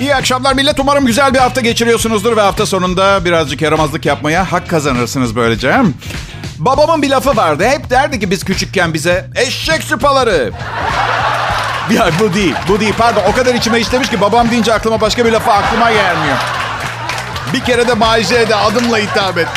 İyi akşamlar millet. Umarım güzel bir hafta geçiriyorsunuzdur ve hafta sonunda birazcık yaramazlık yapmaya hak kazanırsınız böylece. Babamın bir lafı vardı. Hep derdi ki biz küçükken bize eşek sıpaları. Ya bu değil, bu değil. Pardon o kadar içime işlemiş ki babam deyince aklıma başka bir lafı aklıma gelmiyor. Bir kere de Maje'de adımla hitap et.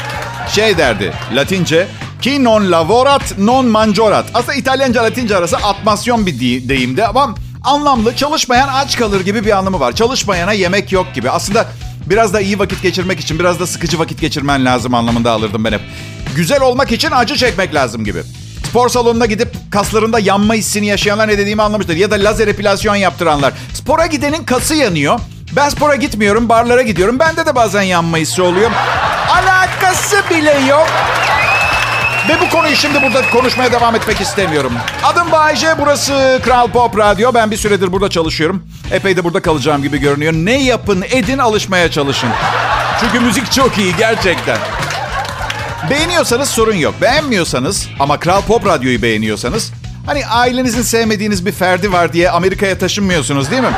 Şey derdi Latince. Ki non lavorat non manjorat. Aslında İtalyanca Latince arası atmasyon bir deyimdi ama anlamlı çalışmayan aç kalır gibi bir anlamı var. Çalışmayana yemek yok gibi. Aslında biraz da iyi vakit geçirmek için biraz da sıkıcı vakit geçirmen lazım anlamında alırdım ben hep. Güzel olmak için acı çekmek lazım gibi. Spor salonuna gidip kaslarında yanma hissini yaşayanlar ne dediğimi anlamıştır. Ya da lazer epilasyon yaptıranlar. Spora gidenin kası yanıyor. Ben spora gitmiyorum, barlara gidiyorum. Bende de bazen yanma hissi oluyor. Alakası bile yok. Ve bu konuyu şimdi burada konuşmaya devam etmek istemiyorum. Adım Bayece, burası Kral Pop Radyo. Ben bir süredir burada çalışıyorum. Epey de burada kalacağım gibi görünüyor. Ne yapın edin alışmaya çalışın. Çünkü müzik çok iyi gerçekten. Beğeniyorsanız sorun yok. Beğenmiyorsanız ama Kral Pop Radyo'yu beğeniyorsanız... Hani ailenizin sevmediğiniz bir ferdi var diye Amerika'ya taşınmıyorsunuz değil mi?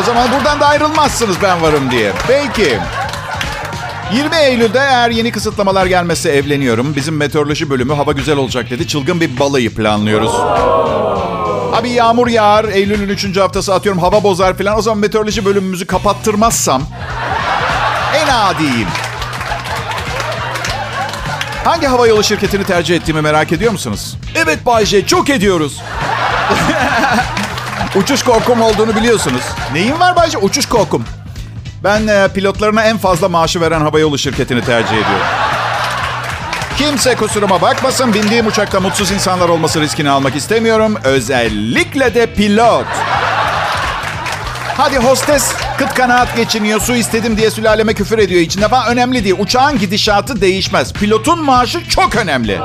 O zaman buradan da ayrılmazsınız ben varım diye. Peki. 20 Eylül'de eğer yeni kısıtlamalar gelmezse evleniyorum. Bizim meteoroloji bölümü hava güzel olacak dedi. Çılgın bir balayı planlıyoruz. Abi yağmur yağar, Eylül'ün 3. haftası atıyorum hava bozar falan. O zaman meteoroloji bölümümüzü kapattırmazsam en adiyim. Hangi havayolu şirketini tercih ettiğimi merak ediyor musunuz? Evet Bayce, çok ediyoruz. Uçuş korkum olduğunu biliyorsunuz. Neyin var Bayce? Uçuş korkum. Ben e, pilotlarına en fazla maaşı veren havayolu şirketini tercih ediyorum. Kimse kusuruma bakmasın. Bindiğim uçakta mutsuz insanlar olması riskini almak istemiyorum. Özellikle de pilot. Hadi hostes kıt kanaat geçiniyor. Su istedim diye sülaleme küfür ediyor içinde falan. Önemli değil. Uçağın gidişatı değişmez. Pilotun maaşı çok önemli.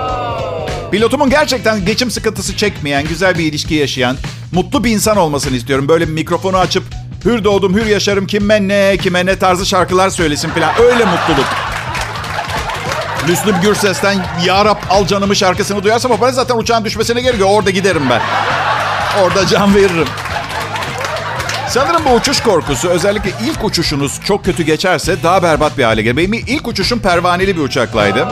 Pilotumun gerçekten geçim sıkıntısı çekmeyen, güzel bir ilişki yaşayan, mutlu bir insan olmasını istiyorum. Böyle bir mikrofonu açıp hür doğdum, hür yaşarım, kime ne, kime ne tarzı şarkılar söylesin falan. Öyle mutluluk. Müslüm Gürses'ten Ya Rab al canımı şarkısını duyarsam o zaten uçağın düşmesine gerekiyor. Orada giderim ben. Orada can veririm. Sanırım bu uçuş korkusu özellikle ilk uçuşunuz çok kötü geçerse daha berbat bir hale gelir. Benim ilk uçuşum pervaneli bir uçaklaydı.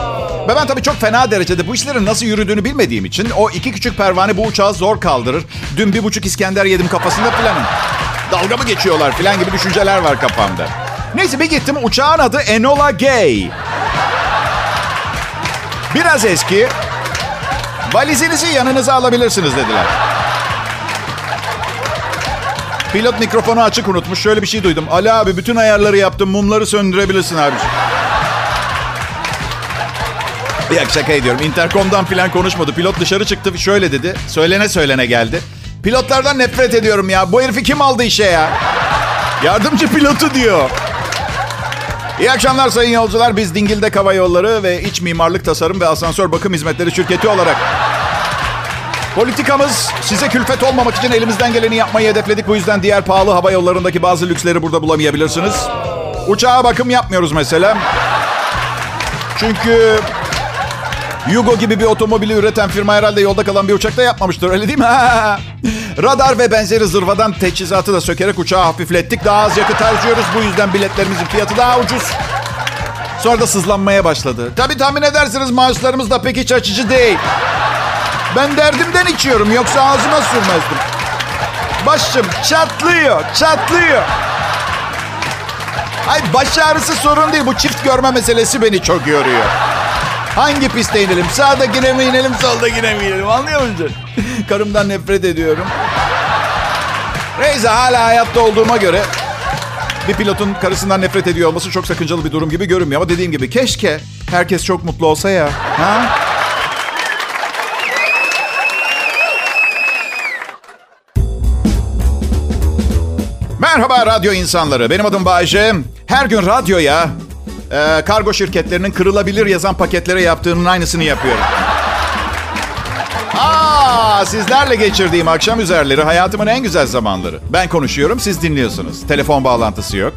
Ve ben tabii çok fena derecede bu işlerin nasıl yürüdüğünü bilmediğim için o iki küçük pervane bu uçağı zor kaldırır. Dün bir buçuk İskender yedim kafasında filanım. Dalga mı geçiyorlar filan gibi düşünceler var kafamda. Neyse bir gittim uçağın adı Enola Gay. Biraz eski. Valizinizi yanınıza alabilirsiniz dediler. Pilot mikrofonu açık unutmuş. Şöyle bir şey duydum. Ali abi bütün ayarları yaptım. Mumları söndürebilirsin abiciğim. Bir şaka ediyorum. Intercom'dan falan konuşmadı. Pilot dışarı çıktı şöyle dedi. Söylene söylene geldi. Pilotlardan nefret ediyorum ya. Bu herifi kim aldı işe ya? Yardımcı pilotu diyor. İyi akşamlar sayın yolcular. Biz Dingil'de Hava Yolları ve İç Mimarlık Tasarım ve Asansör Bakım Hizmetleri şirketi olarak Politikamız size külfet olmamak için elimizden geleni yapmayı hedefledik. Bu yüzden diğer pahalı hava yollarındaki bazı lüksleri burada bulamayabilirsiniz. Uçağa bakım yapmıyoruz mesela. Çünkü Yugo gibi bir otomobili üreten firma herhalde yolda kalan bir uçakta yapmamıştır öyle değil mi? Radar ve benzeri zırvadan teçhizatı da sökerek uçağı hafiflettik. Daha az yakıt harcıyoruz. Bu yüzden biletlerimizin fiyatı daha ucuz. Sonra da sızlanmaya başladı. Tabii tahmin edersiniz maaşlarımız da pek iç açıcı değil. Ben derdimden içiyorum yoksa ağzıma sürmezdim. Başım çatlıyor, çatlıyor. Ay baş ağrısı sorun değil. Bu çift görme meselesi beni çok yoruyor. Hangi piste inelim? Sağdakine mi inelim, soldakine mi inelim? Anlıyor musun? Karımdan nefret ediyorum. Neyse hala hayatta olduğuma göre bir pilotun karısından nefret ediyor olması çok sakıncalı bir durum gibi görünmüyor. Ama dediğim gibi keşke herkes çok mutlu olsa ya. Ha? Merhaba radyo insanları. Benim adım Bayece. Her gün radyoya e, kargo şirketlerinin kırılabilir yazan paketlere yaptığının aynısını yapıyorum. Aa, sizlerle geçirdiğim akşam üzerleri hayatımın en güzel zamanları. Ben konuşuyorum, siz dinliyorsunuz. Telefon bağlantısı yok.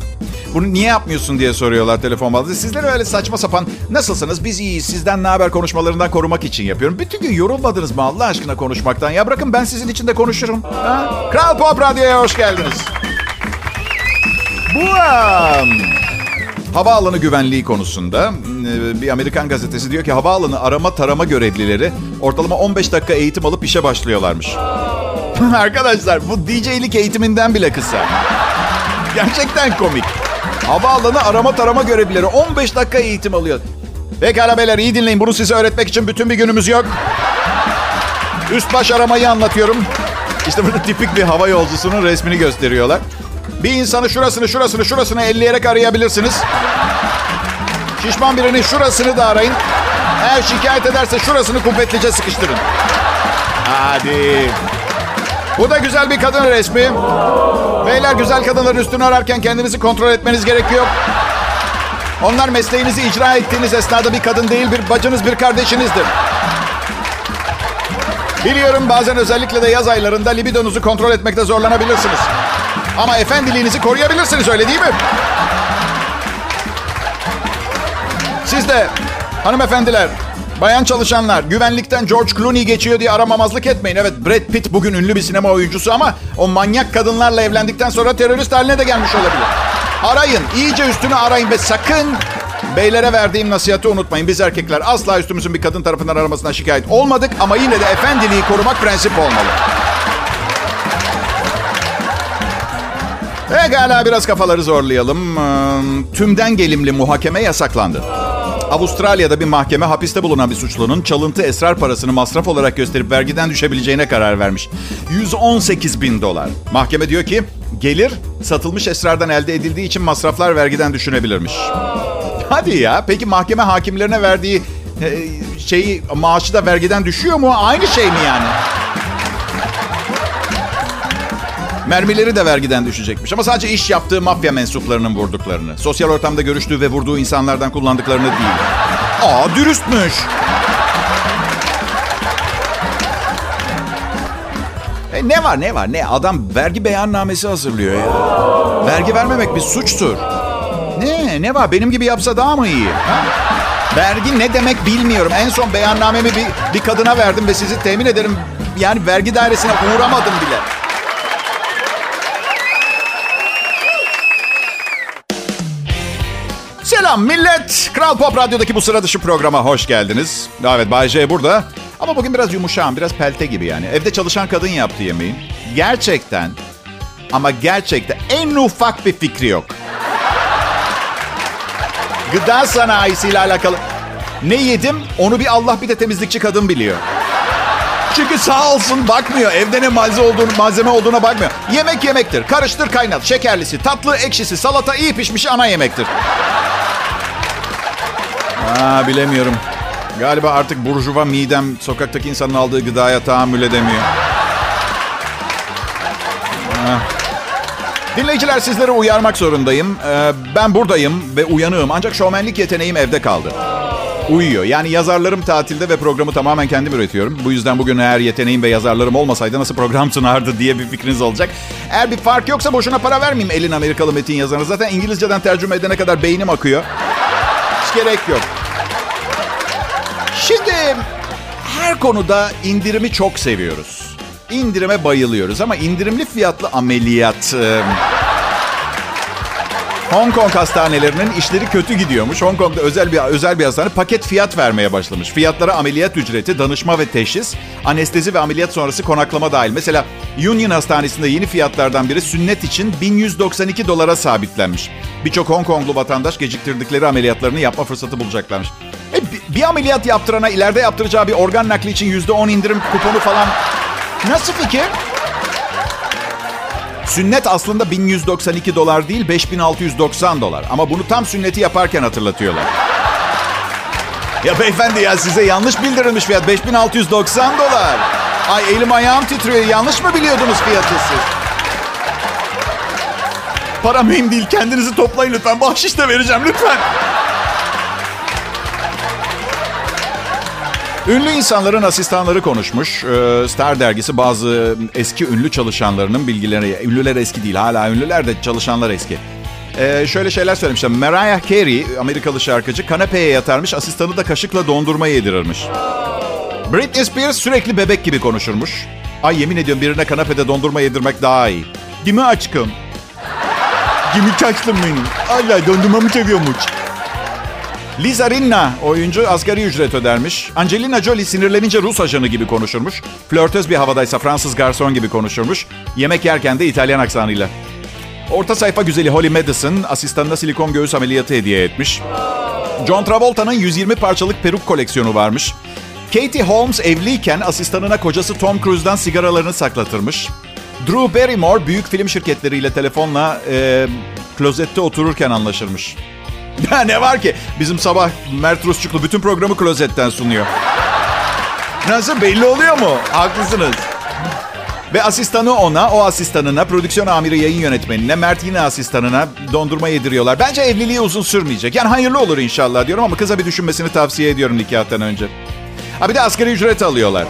Bunu niye yapmıyorsun diye soruyorlar telefon bağlantısı. Sizleri öyle saçma sapan nasılsınız biz iyiyiz sizden ne haber konuşmalarından korumak için yapıyorum. Bütün gün yorulmadınız mı Allah aşkına konuşmaktan? Ya bırakın ben sizin için de konuşurum. Ha? Kral Pop Radyo'ya hoş geldiniz. Bu um, havaalanı güvenliği konusunda e, bir Amerikan gazetesi diyor ki havaalanı arama tarama görevlileri ortalama 15 dakika eğitim alıp işe başlıyorlarmış. Arkadaşlar bu DJ'lik eğitiminden bile kısa. Gerçekten komik. Havaalanı arama tarama görevlileri 15 dakika eğitim alıyor. Pekala beyler iyi dinleyin. Bunu size öğretmek için bütün bir günümüz yok. Üst baş aramayı anlatıyorum. İşte burada tipik bir hava yolcusunun resmini gösteriyorlar. Bir insanı şurasını şurasını şurasını elleyerek arayabilirsiniz. Şişman birinin şurasını da arayın. Eğer şikayet ederse şurasını kuvvetlice sıkıştırın. Hadi. Bu da güzel bir kadın resmi. Beyler güzel kadınların üstünü ararken kendinizi kontrol etmeniz gerekiyor. Onlar mesleğinizi icra ettiğiniz esnada bir kadın değil, bir bacınız, bir kardeşinizdir. Biliyorum bazen özellikle de yaz aylarında libidonuzu kontrol etmekte zorlanabilirsiniz. Ama efendiliğinizi koruyabilirsiniz öyle değil mi? Siz de hanımefendiler, bayan çalışanlar güvenlikten George Clooney geçiyor diye aramamazlık etmeyin. Evet Brad Pitt bugün ünlü bir sinema oyuncusu ama o manyak kadınlarla evlendikten sonra terörist haline de gelmiş olabilir. Arayın, iyice üstünü arayın ve sakın beylere verdiğim nasihati unutmayın. Biz erkekler asla üstümüzün bir kadın tarafından aramasına şikayet olmadık ama yine de efendiliği korumak prensip olmalı. Pekala biraz kafaları zorlayalım. Ee, Tümden gelimli muhakeme yasaklandı. Avustralya'da bir mahkeme hapiste bulunan bir suçlunun çalıntı esrar parasını masraf olarak gösterip vergiden düşebileceğine karar vermiş. 118 bin dolar. Mahkeme diyor ki gelir satılmış esrardan elde edildiği için masraflar vergiden düşünebilirmiş. Hadi ya peki mahkeme hakimlerine verdiği e, şeyi maaşı da vergiden düşüyor mu? Aynı şey mi yani? Mermileri de vergiden düşecekmiş. Ama sadece iş yaptığı mafya mensuplarının vurduklarını. Sosyal ortamda görüştüğü ve vurduğu insanlardan kullandıklarını değil. Aa dürüstmüş. E, ne var ne var ne? Adam vergi beyannamesi hazırlıyor ya. Vergi vermemek bir suçtur. Ne? Ne var? Benim gibi yapsa daha mı iyi? Ha? Vergi ne demek bilmiyorum. En son beyannamemi bir, bir kadına verdim ve sizi temin ederim yani vergi dairesine uğramadım bile. Selam millet. Kral Pop Radyo'daki bu sıra dışı programa hoş geldiniz. Evet Bay J burada. Ama bugün biraz yumuşağım, biraz pelte gibi yani. Evde çalışan kadın yaptı yemeği. Gerçekten ama gerçekten en ufak bir fikri yok. Gıda sanayisiyle alakalı. Ne yedim onu bir Allah bir de temizlikçi kadın biliyor. Çünkü sağ olsun bakmıyor. Evde ne malzeme olduğunu, malzeme olduğuna bakmıyor. Yemek yemektir. Karıştır kaynat. Şekerlisi, tatlı, ekşisi, salata iyi pişmiş ana yemektir. Aa, bilemiyorum. Galiba artık burjuva midem sokaktaki insanın aldığı gıdaya tahammül edemiyor. Aa. Dinleyiciler sizleri uyarmak zorundayım. Ee, ben buradayım ve uyanığım ancak şovmenlik yeteneğim evde kaldı. Uyuyor. Yani yazarlarım tatilde ve programı tamamen kendim üretiyorum. Bu yüzden bugün eğer yeteneğim ve yazarlarım olmasaydı nasıl program sunardı diye bir fikriniz olacak. Eğer bir fark yoksa boşuna para vermeyeyim elin Amerikalı metin yazarına. Zaten İngilizceden tercüme edene kadar beynim akıyor. Hiç gerek yok. Her konuda indirimi çok seviyoruz. İndirime bayılıyoruz ama indirimli fiyatlı ameliyat... Hong Kong hastanelerinin işleri kötü gidiyormuş. Hong Kong'da özel bir özel bir hastane paket fiyat vermeye başlamış. Fiyatlara ameliyat ücreti, danışma ve teşhis, anestezi ve ameliyat sonrası konaklama dahil. Mesela Union Hastanesi'nde yeni fiyatlardan biri sünnet için 1192 dolara sabitlenmiş. Birçok Hong Konglu vatandaş geciktirdikleri ameliyatlarını yapma fırsatı bulacaklarmış. E, bir ameliyat yaptırana ileride yaptıracağı bir organ nakli için %10 indirim kuponu falan nasıl fikir? Sünnet aslında 1192 dolar değil 5690 dolar. Ama bunu tam sünneti yaparken hatırlatıyorlar. Ya beyefendi ya size yanlış bildirilmiş fiyat 5690 dolar. Ay elim ayağım titriyor. Yanlış mı biliyordunuz fiyatı siz? Para mühim değil. Kendinizi toplayın lütfen. Bahşiş de vereceğim lütfen. Ünlü insanların asistanları konuşmuş. Ee, Star dergisi bazı eski ünlü çalışanlarının bilgilerini... Ünlüler eski değil hala ünlüler de çalışanlar eski. Ee, şöyle şeyler söylemişler. Mariah Carey, Amerikalı şarkıcı, kanepeye yatarmış, asistanı da kaşıkla dondurma yedirirmiş. Britney Spears sürekli bebek gibi konuşurmuş. Ay yemin ediyorum birine kanepede dondurma yedirmek daha iyi. Değil mi aşkım? Jimmy tatlım benim. Allah dondurmamı seviyormuş. Liza Rinna oyuncu asgari ücret ödermiş. Angelina Jolie sinirlenince Rus ajanı gibi konuşurmuş. Flörtöz bir havadaysa Fransız garson gibi konuşurmuş. Yemek yerken de İtalyan aksanıyla. Orta sayfa güzeli Holly Madison asistanına silikon göğüs ameliyatı hediye etmiş. John Travolta'nın 120 parçalık peruk koleksiyonu varmış. Katie Holmes evliyken asistanına kocası Tom Cruise'dan sigaralarını saklatırmış. Drew Barrymore büyük film şirketleriyle telefonla e, klozette otururken anlaşırmış. Ya ne var ki? Bizim sabah Mert Rusçuklu bütün programı klozetten sunuyor. Nasıl belli oluyor mu? Haklısınız. Ve asistanı ona, o asistanına, prodüksiyon amiri yayın yönetmenine, Mert yine asistanına dondurma yediriyorlar. Bence evliliği uzun sürmeyecek. Yani hayırlı olur inşallah diyorum ama kıza bir düşünmesini tavsiye ediyorum nikahtan önce. Ha bir de asgari ücret alıyorlar.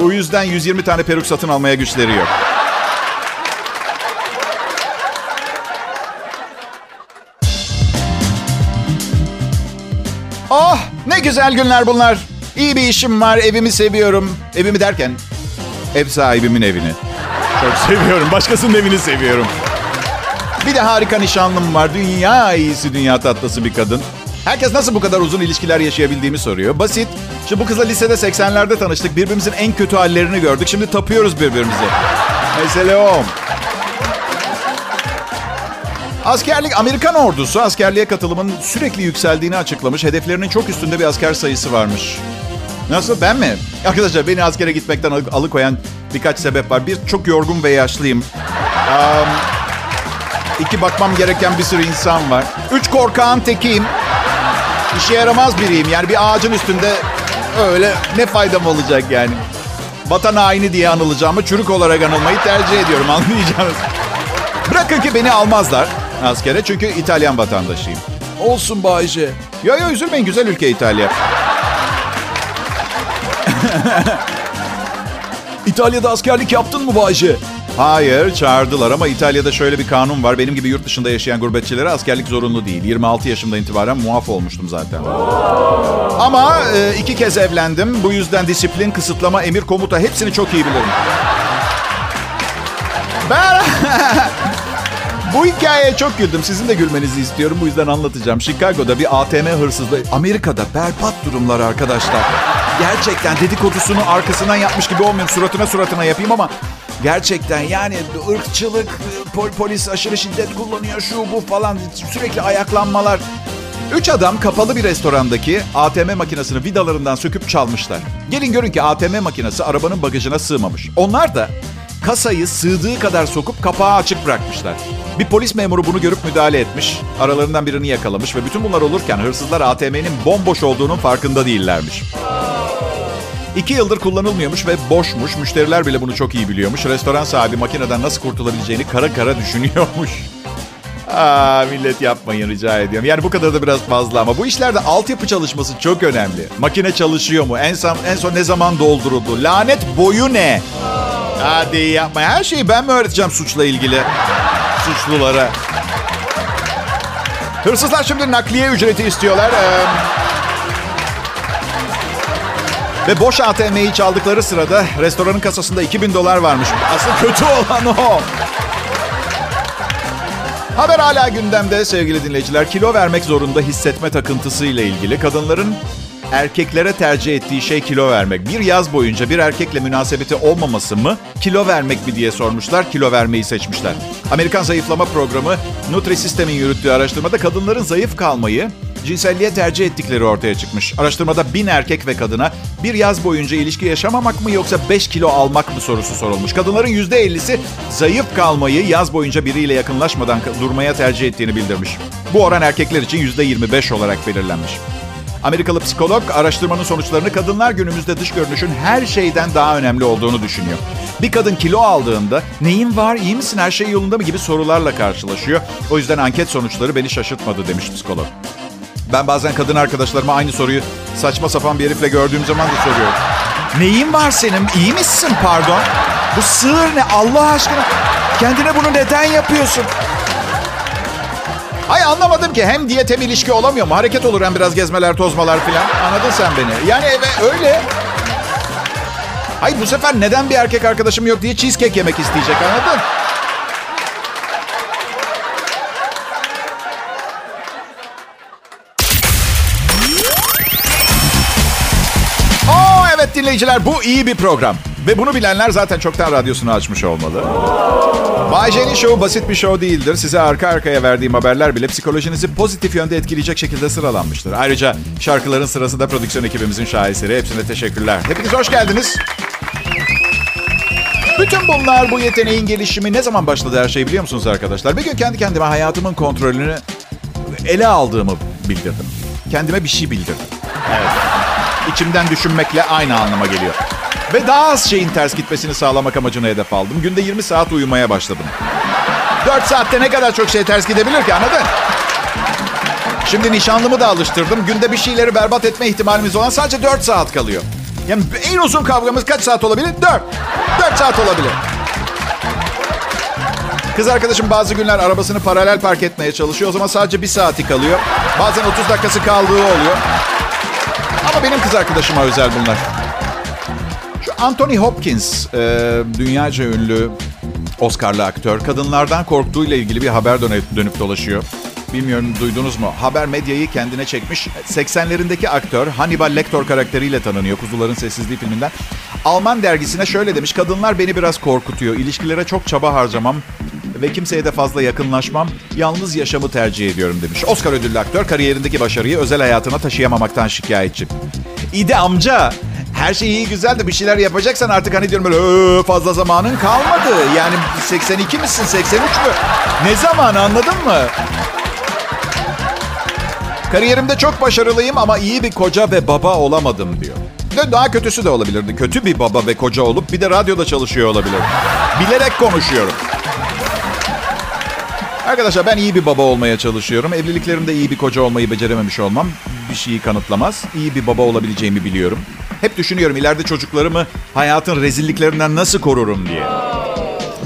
Bu yüzden 120 tane peruk satın almaya güçleri yok. Güzel günler bunlar. İyi bir işim var, evimi seviyorum. Evimi derken ev sahibimin evini. Çok seviyorum. Başkasının evini seviyorum. Bir de harika nişanlım var. Dünya iyisi, dünya tatlısı bir kadın. Herkes nasıl bu kadar uzun ilişkiler yaşayabildiğimi soruyor. Basit. Şimdi bu kızla lisede 80'lerde tanıştık. Birbirimizin en kötü hallerini gördük. Şimdi tapıyoruz birbirimize. Mesele o. Askerlik, Amerikan ordusu askerliğe katılımın sürekli yükseldiğini açıklamış. Hedeflerinin çok üstünde bir asker sayısı varmış. Nasıl ben mi? Arkadaşlar beni askere gitmekten al- alıkoyan birkaç sebep var. Bir, çok yorgun ve yaşlıyım. Um, iki, bakmam gereken bir sürü insan var. Üç, korkağın tekiyim. İşe yaramaz biriyim. Yani bir ağacın üstünde öyle ne faydam olacak yani. Vatan haini diye anılacağımı çürük olarak anılmayı tercih ediyorum anlayacağınız. Bırakın ki beni almazlar askere çünkü İtalyan vatandaşıyım. Olsun Bayce. Yo yo üzülmeyin güzel ülke İtalya. İtalya'da askerlik yaptın mı Bayce? Hayır çağırdılar ama İtalya'da şöyle bir kanun var. Benim gibi yurt dışında yaşayan gurbetçilere askerlik zorunlu değil. 26 yaşımda itibaren muaf olmuştum zaten. Ama e, iki kez evlendim. Bu yüzden disiplin, kısıtlama, emir, komuta hepsini çok iyi bilirim. Ben... Bu hikayeye çok güldüm. Sizin de gülmenizi istiyorum. Bu yüzden anlatacağım. Chicago'da bir ATM hırsızlığı... Amerika'da berbat durumlar arkadaşlar. Gerçekten dedikodusunu arkasından yapmış gibi olmayayım. Suratına suratına yapayım ama... Gerçekten yani ırkçılık, pol- polis aşırı şiddet kullanıyor, şu bu falan. Sürekli ayaklanmalar. Üç adam kapalı bir restorandaki ATM makinesini vidalarından söküp çalmışlar. Gelin görün ki ATM makinesi arabanın bagajına sığmamış. Onlar da kasayı sığdığı kadar sokup kapağı açık bırakmışlar. Bir polis memuru bunu görüp müdahale etmiş. Aralarından birini yakalamış ve bütün bunlar olurken hırsızlar ATM'nin bomboş olduğunun farkında değillermiş. İki yıldır kullanılmıyormuş ve boşmuş. Müşteriler bile bunu çok iyi biliyormuş. Restoran sahibi makineden nasıl kurtulabileceğini kara kara düşünüyormuş. Aa, millet yapmayın rica ediyorum. Yani bu kadar da biraz fazla ama bu işlerde altyapı çalışması çok önemli. Makine çalışıyor mu? En son, en son ne zaman dolduruldu? Lanet boyu ne? Hadi yapma. Her şeyi ben mi öğreteceğim suçla ilgili? Suçlulara. Hırsızlar şimdi nakliye ücreti istiyorlar. Ee, ve boş ATM'yi çaldıkları sırada restoranın kasasında 2000 dolar varmış. Asıl kötü olan o. Haber hala gündemde sevgili dinleyiciler. Kilo vermek zorunda hissetme takıntısı ile ilgili. Kadınların erkeklere tercih ettiği şey kilo vermek. Bir yaz boyunca bir erkekle münasebeti olmaması mı, kilo vermek mi diye sormuşlar. Kilo vermeyi seçmişler. Amerikan Zayıflama Programı Nutrisystem'in yürüttüğü araştırmada kadınların zayıf kalmayı cinselliğe tercih ettikleri ortaya çıkmış. Araştırmada bin erkek ve kadına bir yaz boyunca ilişki yaşamamak mı yoksa 5 kilo almak mı sorusu sorulmuş. Kadınların %50'si zayıf kalmayı yaz boyunca biriyle yakınlaşmadan durmaya tercih ettiğini bildirmiş. Bu oran erkekler için %25 olarak belirlenmiş. Amerikalı psikolog araştırmanın sonuçlarını kadınlar günümüzde dış görünüşün her şeyden daha önemli olduğunu düşünüyor. Bir kadın kilo aldığında neyin var, iyi misin, her şey yolunda mı gibi sorularla karşılaşıyor. O yüzden anket sonuçları beni şaşırtmadı demiş psikolog. Ben bazen kadın arkadaşlarıma aynı soruyu saçma sapan bir herifle gördüğüm zaman da soruyorum. Neyin var senin? İyi misin pardon? Bu sığır ne Allah aşkına? Kendine bunu neden yapıyorsun? Ay anlamadım ki hem diyet hem ilişki olamıyor mu? Hareket olur hem biraz gezmeler tozmalar filan. Anladın sen beni. Yani eve öyle. Ay bu sefer neden bir erkek arkadaşım yok diye cheesecake yemek isteyecek anladın? dinleyiciler bu iyi bir program. Ve bunu bilenler zaten çoktan radyosunu açmış olmalı. Bay J'nin şovu basit bir show değildir. Size arka arkaya verdiğim haberler bile psikolojinizi pozitif yönde etkileyecek şekilde sıralanmıştır. Ayrıca şarkıların sırası da prodüksiyon ekibimizin şaheseri. Hepsine teşekkürler. Hepiniz hoş geldiniz. Bütün bunlar bu yeteneğin gelişimi ne zaman başladı her şey biliyor musunuz arkadaşlar? Bir gün kendi kendime hayatımın kontrolünü ele aldığımı bildirdim. Kendime bir şey bildirdim. Evet. İçimden düşünmekle aynı anlama geliyor. Ve daha az şeyin ters gitmesini sağlamak amacını hedef aldım. Günde 20 saat uyumaya başladım. 4 saatte ne kadar çok şey ters gidebilir ki anladın? Şimdi nişanlımı da alıştırdım. Günde bir şeyleri berbat etme ihtimalimiz olan sadece 4 saat kalıyor. Yani en uzun kavgamız kaç saat olabilir? 4. 4 saat olabilir. Kız arkadaşım bazı günler arabasını paralel park etmeye çalışıyor. O zaman sadece bir saati kalıyor. Bazen 30 dakikası kaldığı oluyor. Ama benim kız arkadaşıma özel bunlar. Anthony Hopkins, e, dünyaca ünlü Oscar'lı aktör, kadınlardan korktuğuyla ilgili bir haber dönüp, dönüp dolaşıyor. Bilmiyorum duydunuz mu? Haber medyayı kendine çekmiş. 80'lerindeki aktör Hannibal Lecter karakteriyle tanınıyor Kuzuların Sessizliği filminden. Alman dergisine şöyle demiş. Kadınlar beni biraz korkutuyor. İlişkilere çok çaba harcamam ve kimseye de fazla yakınlaşmam. Yalnız yaşamı tercih ediyorum demiş. Oscar ödüllü aktör kariyerindeki başarıyı özel hayatına taşıyamamaktan şikayetçi. De amca her şey iyi güzel de bir şeyler yapacaksan artık hani diyorum böyle fazla zamanın kalmadı. Yani 82 misin 83 mü? Ne zaman anladın mı? Kariyerimde çok başarılıyım ama iyi bir koca ve baba olamadım diyor. Ve daha kötüsü de olabilirdi. Kötü bir baba ve koca olup bir de radyoda çalışıyor olabilir. Bilerek konuşuyorum. Arkadaşlar ben iyi bir baba olmaya çalışıyorum. Evliliklerimde iyi bir koca olmayı becerememiş olmam bir şeyi kanıtlamaz. İyi bir baba olabileceğimi biliyorum. Hep düşünüyorum ileride çocuklarımı hayatın rezilliklerinden nasıl korurum diye.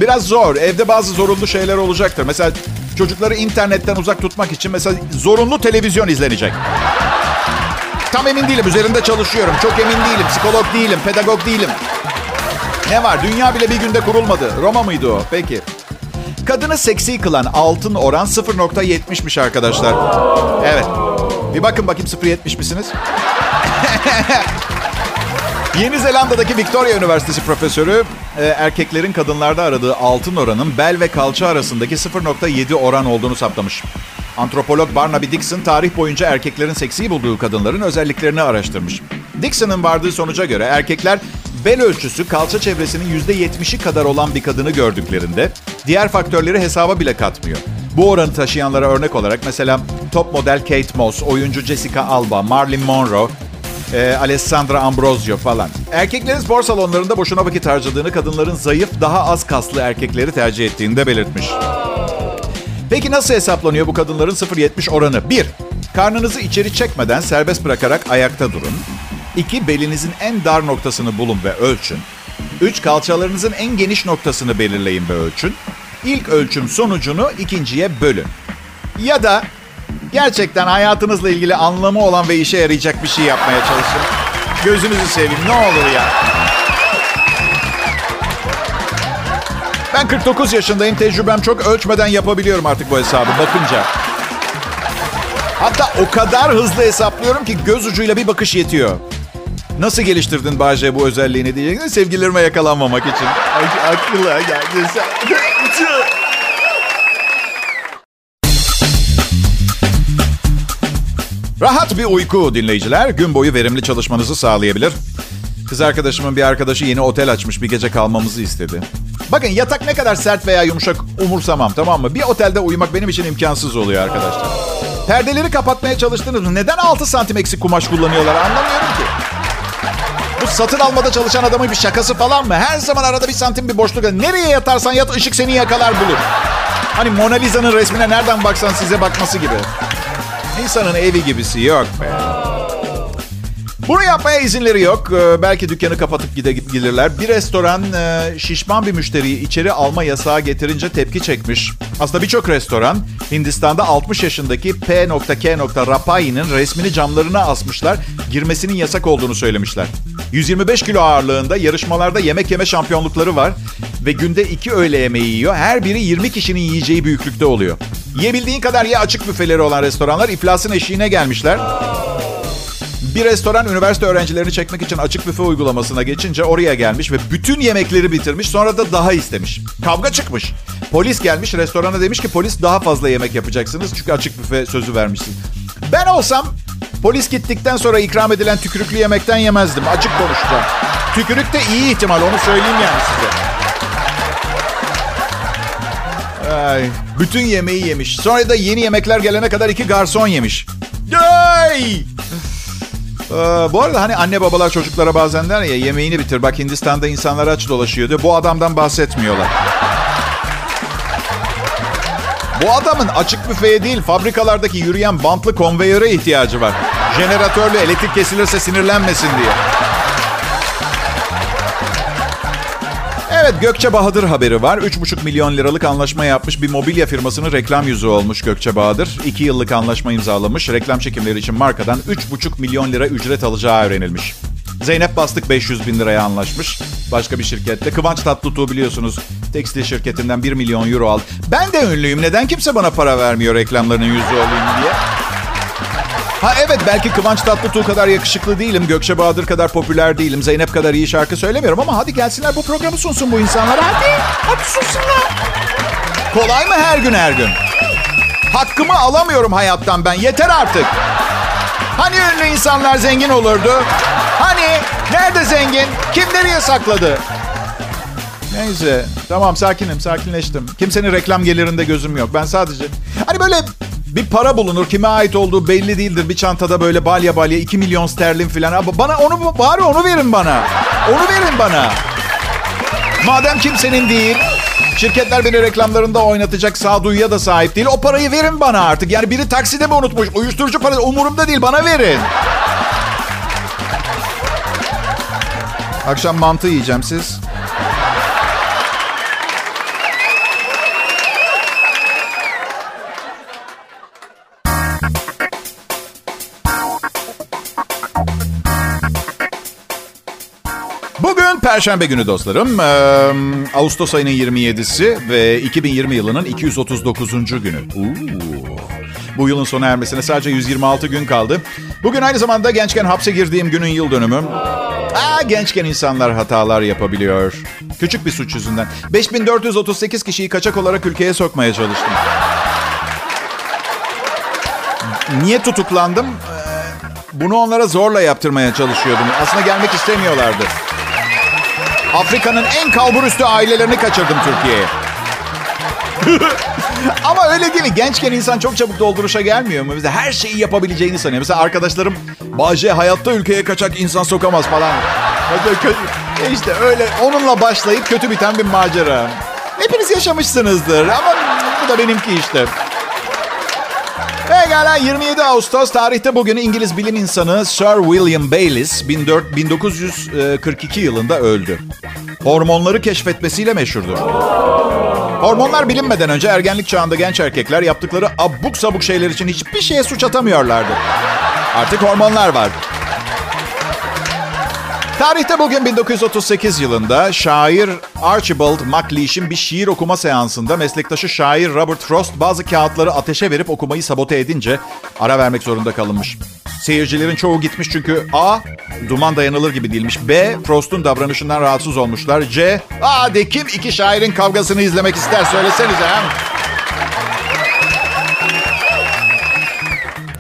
Biraz zor. Evde bazı zorunlu şeyler olacaktır. Mesela çocukları internetten uzak tutmak için mesela zorunlu televizyon izlenecek. Tam emin değilim. Üzerinde çalışıyorum. Çok emin değilim. Psikolog değilim. Pedagog değilim. Ne var? Dünya bile bir günde kurulmadı. Roma mıydı o? Peki. Kadını seksi kılan altın oran 0.70'miş arkadaşlar. Evet. Bir bakın bakayım 0.70 misiniz? Yeni Zelanda'daki Victoria Üniversitesi profesörü e, erkeklerin kadınlarda aradığı altın oranın bel ve kalça arasındaki 0.7 oran olduğunu saptamış. Antropolog Barnaby Dixon tarih boyunca erkeklerin seksi bulduğu kadınların özelliklerini araştırmış. Dixon'ın vardığı sonuca göre erkekler bel ölçüsü kalça çevresinin %70'i kadar olan bir kadını gördüklerinde diğer faktörleri hesaba bile katmıyor. Bu oranı taşıyanlara örnek olarak mesela top model Kate Moss, oyuncu Jessica Alba, Marilyn Monroe, e, Alessandra Ambrosio falan. Erkeklerin spor salonlarında boşuna vakit harcadığını, kadınların zayıf, daha az kaslı erkekleri tercih ettiğini de belirtmiş. Peki nasıl hesaplanıyor bu kadınların 0.70 oranı? 1. Karnınızı içeri çekmeden serbest bırakarak ayakta durun. 2. Belinizin en dar noktasını bulun ve ölçün. 3. Kalçalarınızın en geniş noktasını belirleyin ve ölçün. İlk ölçüm sonucunu ikinciye bölün. Ya da gerçekten hayatınızla ilgili anlamı olan ve işe yarayacak bir şey yapmaya çalışın. Gözünüzü seveyim ne olur ya. Ben 49 yaşındayım. Tecrübem çok. Ölçmeden yapabiliyorum artık bu hesabı bakınca. Hatta o kadar hızlı hesaplıyorum ki göz ucuyla bir bakış yetiyor. Nasıl geliştirdin Bahçe bu özelliğini diye sevgililerime yakalanmamak için. Aklıma geldi sen. Rahat bir uyku dinleyiciler gün boyu verimli çalışmanızı sağlayabilir. Kız arkadaşımın bir arkadaşı yeni otel açmış bir gece kalmamızı istedi. Bakın yatak ne kadar sert veya yumuşak umursamam tamam mı? Bir otelde uyumak benim için imkansız oluyor arkadaşlar. Perdeleri kapatmaya çalıştınız mı? Neden 6 santim eksik kumaş kullanıyorlar anlamıyorum ki. Bu satın almada çalışan adamın bir şakası falan mı? Her zaman arada bir santim bir boşluk. Nereye yatarsan yat ışık seni yakalar bulur. Hani Mona Lisa'nın resmine nereden baksan size bakması gibi. İnsanın evi gibisi yok be. Bunu yapmaya izinleri yok. Ee, belki dükkanı kapatıp gide gelirler. Bir restoran e, şişman bir müşteriyi içeri alma yasağı getirince tepki çekmiş. Aslında birçok restoran Hindistan'da 60 yaşındaki P.K. Rapai'nin resmini camlarına asmışlar. Girmesinin yasak olduğunu söylemişler. 125 kilo ağırlığında yarışmalarda yemek yeme şampiyonlukları var. Ve günde iki öğle yemeği yiyor. Her biri 20 kişinin yiyeceği büyüklükte oluyor. Yiyebildiğin kadar ye açık büfeleri olan restoranlar iflasın eşiğine gelmişler. Bir restoran üniversite öğrencilerini çekmek için açık büfe uygulamasına geçince oraya gelmiş ve bütün yemekleri bitirmiş. Sonra da daha istemiş. Kavga çıkmış. Polis gelmiş restorana demiş ki polis daha fazla yemek yapacaksınız çünkü açık büfe sözü vermişsin. Ben olsam polis gittikten sonra ikram edilen tükürüklü yemekten yemezdim. Açık konuşacağım. Tükürük de iyi ihtimal onu söyleyeyim yani size. Ay, bütün yemeği yemiş. Sonra da yeni yemekler gelene kadar iki garson yemiş. Ay! Ee, bu arada hani anne babalar çocuklara bazen der ya yemeğini bitir. Bak Hindistan'da insanlar aç dolaşıyor diyor. Bu adamdan bahsetmiyorlar. Bu adamın açık büfeye değil fabrikalardaki yürüyen bantlı konveyöre ihtiyacı var. Jeneratörlü elektrik kesilirse sinirlenmesin diye. Evet Gökçe Bahadır haberi var. 3,5 milyon liralık anlaşma yapmış bir mobilya firmasının reklam yüzü olmuş Gökçe Bahadır. 2 yıllık anlaşma imzalamış. Reklam çekimleri için markadan 3,5 milyon lira ücret alacağı öğrenilmiş. Zeynep Bastık 500 bin liraya anlaşmış. Başka bir şirkette. Kıvanç Tatlıtuğ biliyorsunuz tekstil şirketinden 1 milyon euro aldı. Ben de ünlüyüm. Neden kimse bana para vermiyor reklamlarının yüzü olayım diye? Ha evet belki Kıvanç Tatlıtuğ kadar yakışıklı değilim. Gökçe Bahadır kadar popüler değilim. Zeynep kadar iyi şarkı söylemiyorum ama hadi gelsinler bu programı sunsun bu insanlar. Hadi, hadi sunsunlar. Kolay mı her gün her gün? Hakkımı alamıyorum hayattan ben. Yeter artık. Hani ünlü insanlar zengin olurdu? Hani? Nerede zengin? Kim nereye sakladı? Neyse. Tamam sakinim, sakinleştim. Kimsenin reklam gelirinde gözüm yok. Ben sadece... Hani böyle bir para bulunur. Kime ait olduğu belli değildir. Bir çantada böyle balya balya 2 milyon sterlin falan. Bana onu bari onu verin bana. Onu verin bana. Madem kimsenin değil, şirketler beni reklamlarında oynatacak sağduyuya da sahip değil. O parayı verin bana artık. Yani biri takside mi unutmuş? Uyuşturucu parası umurumda değil. Bana verin. Akşam mantı yiyeceğim siz. Perşembe günü dostlarım. Ee, Ağustos ayının 27'si ve 2020 yılının 239. günü. Oo. Bu yılın sona ermesine sadece 126 gün kaldı. Bugün aynı zamanda gençken hapse girdiğim günün yıl dönümü. Aa, gençken insanlar hatalar yapabiliyor. Küçük bir suç yüzünden. 5438 kişiyi kaçak olarak ülkeye sokmaya çalıştım. Niye tutuklandım? Bunu onlara zorla yaptırmaya çalışıyordum. Aslında gelmek istemiyorlardı. Afrika'nın en kalburüstü ailelerini kaçırdım Türkiye'ye. Ama öyle değil mi? Gençken insan çok çabuk dolduruşa gelmiyor mu? Mesela her şeyi yapabileceğini sanıyor. Mesela arkadaşlarım Bahçe hayatta ülkeye kaçak insan sokamaz falan. İşte öyle onunla başlayıp kötü biten bir macera. Hepiniz yaşamışsınızdır ama bu da benimki işte. Pekala 27 Ağustos tarihte bugün İngiliz bilim insanı Sir William Bayliss 1942 yılında öldü. Hormonları keşfetmesiyle meşhurdur. Hormonlar bilinmeden önce ergenlik çağında genç erkekler yaptıkları abuk sabuk şeyler için hiçbir şeye suç atamıyorlardı. Artık hormonlar var. Tarihte bugün 1938 yılında şair Archibald MacLeish'in bir şiir okuma seansında meslektaşı şair Robert Frost bazı kağıtları ateşe verip okumayı sabote edince ara vermek zorunda kalınmış. Seyircilerin çoğu gitmiş çünkü A. Duman dayanılır gibi değilmiş. B. Frost'un davranışından rahatsız olmuşlar. C. A. De kim iki şairin kavgasını izlemek ister söylesenize. He?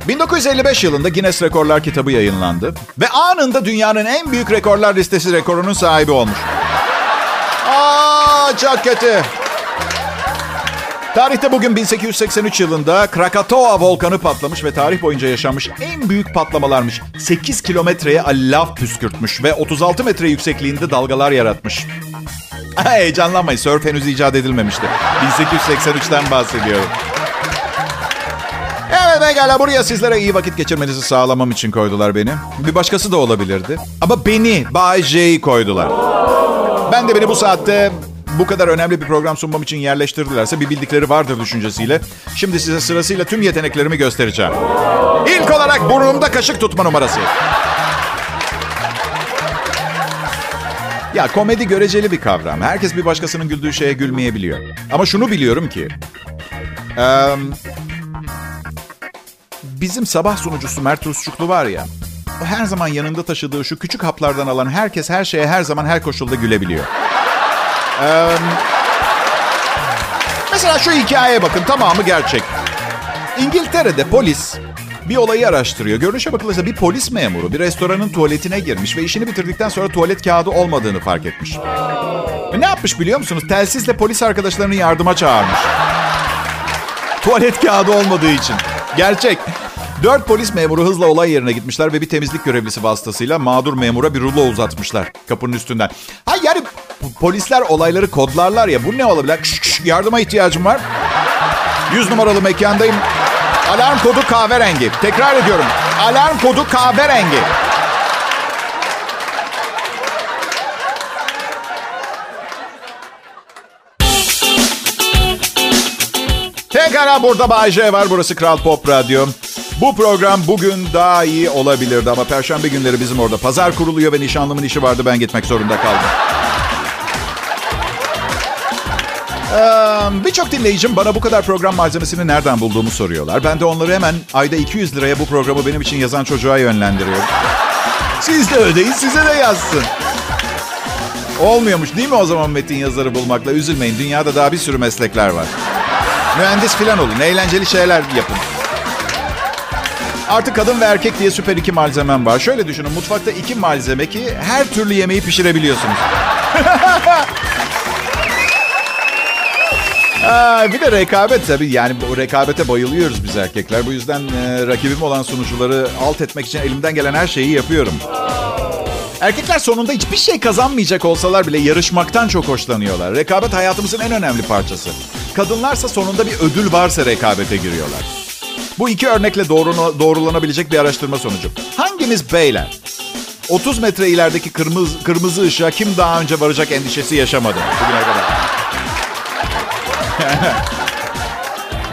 1955 yılında Guinness Rekorlar kitabı yayınlandı ve anında dünyanın en büyük rekorlar listesi rekorunun sahibi olmuş. Aa çok kötü. Tarihte bugün 1883 yılında Krakatoa volkanı patlamış ve tarih boyunca yaşanmış en büyük patlamalarmış. 8 kilometreye lav püskürtmüş ve 36 metre yüksekliğinde dalgalar yaratmış. Heyecanlanmayın, sörf henüz icat edilmemişti. 1883'ten bahsediyorum. Pekala buraya sizlere iyi vakit geçirmenizi sağlamam için koydular beni. Bir başkası da olabilirdi. Ama beni, Bay J'yi koydular. Ben de beni bu saatte bu kadar önemli bir program sunmam için yerleştirdilerse bir bildikleri vardır düşüncesiyle. Şimdi size sırasıyla tüm yeteneklerimi göstereceğim. İlk olarak burnumda kaşık tutma numarası. Ya komedi göreceli bir kavram. Herkes bir başkasının güldüğü şeye gülmeyebiliyor. Ama şunu biliyorum ki... Ee, bizim sabah sunucusu Mert Rusçuklu var ya. her zaman yanında taşıdığı şu küçük haplardan alan herkes her şeye her zaman her koşulda gülebiliyor. Ee, mesela şu hikayeye bakın tamamı gerçek. İngiltere'de polis bir olayı araştırıyor. Görünüşe bakılırsa bir polis memuru bir restoranın tuvaletine girmiş ve işini bitirdikten sonra tuvalet kağıdı olmadığını fark etmiş. Ve ne yapmış biliyor musunuz? Telsizle polis arkadaşlarını yardıma çağırmış. Tuvalet kağıdı olmadığı için. Gerçek. Dört polis memuru hızla olay yerine gitmişler ve bir temizlik görevlisi vasıtasıyla mağdur memura bir rulo uzatmışlar kapının üstünden. Ha yani polisler olayları kodlarlar ya bu ne olabilir? Kış, kış, yardıma ihtiyacım var. 100 numaralı mekandayım. Alarm kodu kahverengi. Tekrar ediyorum. Alarm kodu kahverengi. Pekala burada Bay J var. Burası Kral Pop Radyo. Bu program bugün daha iyi olabilirdi ama perşembe günleri bizim orada pazar kuruluyor ve nişanlımın işi vardı ben gitmek zorunda kaldım. Ee, Birçok dinleyicim bana bu kadar program malzemesini nereden bulduğumu soruyorlar. Ben de onları hemen ayda 200 liraya bu programı benim için yazan çocuğa yönlendiriyorum. Siz de ödeyin size de yazsın. Olmuyormuş değil mi o zaman metin yazarı bulmakla? Üzülmeyin dünyada daha bir sürü meslekler var. Mühendis falan olun. Eğlenceli şeyler yapın. Artık kadın ve erkek diye süper iki malzemem var. Şöyle düşünün mutfakta iki malzeme ki her türlü yemeği pişirebiliyorsunuz. Aa, bir de rekabet tabii. Yani bu rekabete bayılıyoruz biz erkekler. Bu yüzden e, rakibim olan sunucuları alt etmek için elimden gelen her şeyi yapıyorum. Erkekler sonunda hiçbir şey kazanmayacak olsalar bile yarışmaktan çok hoşlanıyorlar. Rekabet hayatımızın en önemli parçası. Kadınlarsa sonunda bir ödül varsa rekabete giriyorlar. Bu iki örnekle doğru, doğrulanabilecek bir araştırma sonucu. Hangimiz beyler 30 metre ilerideki kırmızı, kırmızı ışığa kim daha önce varacak endişesi yaşamadı bugüne kadar?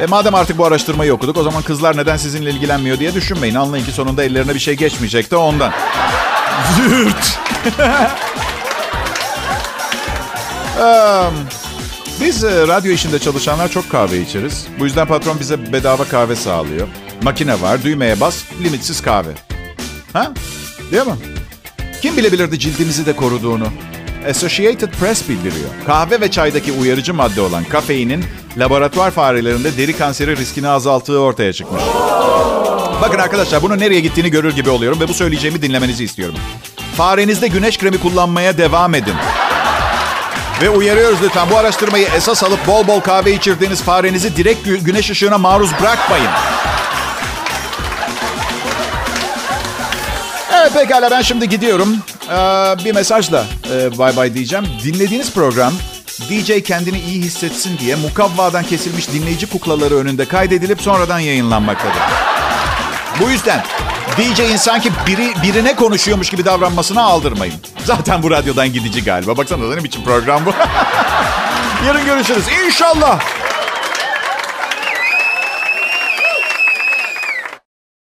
E madem artık bu araştırmayı okuduk o zaman kızlar neden sizinle ilgilenmiyor diye düşünmeyin. Anlayın ki sonunda ellerine bir şey geçmeyecek de ondan. Zürt. um, biz e, radyo işinde çalışanlar çok kahve içeriz. Bu yüzden patron bize bedava kahve sağlıyor. Makine var, düğmeye bas, limitsiz kahve. Ha? Değil mi? Kim bilebilirdi cildimizi de koruduğunu? Associated Press bildiriyor. Kahve ve çaydaki uyarıcı madde olan kafeinin laboratuvar farelerinde deri kanseri riskini azalttığı ortaya çıkmış. Bakın arkadaşlar bunun nereye gittiğini görür gibi oluyorum ve bu söyleyeceğimi dinlemenizi istiyorum. Farenizde güneş kremi kullanmaya devam edin. Ve uyarıyoruz lütfen bu araştırmayı esas alıp bol bol kahve içirdiğiniz farenizi direkt gü- güneş ışığına maruz bırakmayın. Evet pekala ben şimdi gidiyorum. Ee, bir mesajla e, bay bay diyeceğim. Dinlediğiniz program DJ kendini iyi hissetsin diye mukavvadan kesilmiş dinleyici kuklaları önünde kaydedilip sonradan yayınlanmaktadır. Bu yüzden DJ'in sanki biri, birine konuşuyormuş gibi davranmasına aldırmayın. Zaten bu radyodan gidici galiba. Baksana ne biçim program bu. Yarın görüşürüz. İnşallah.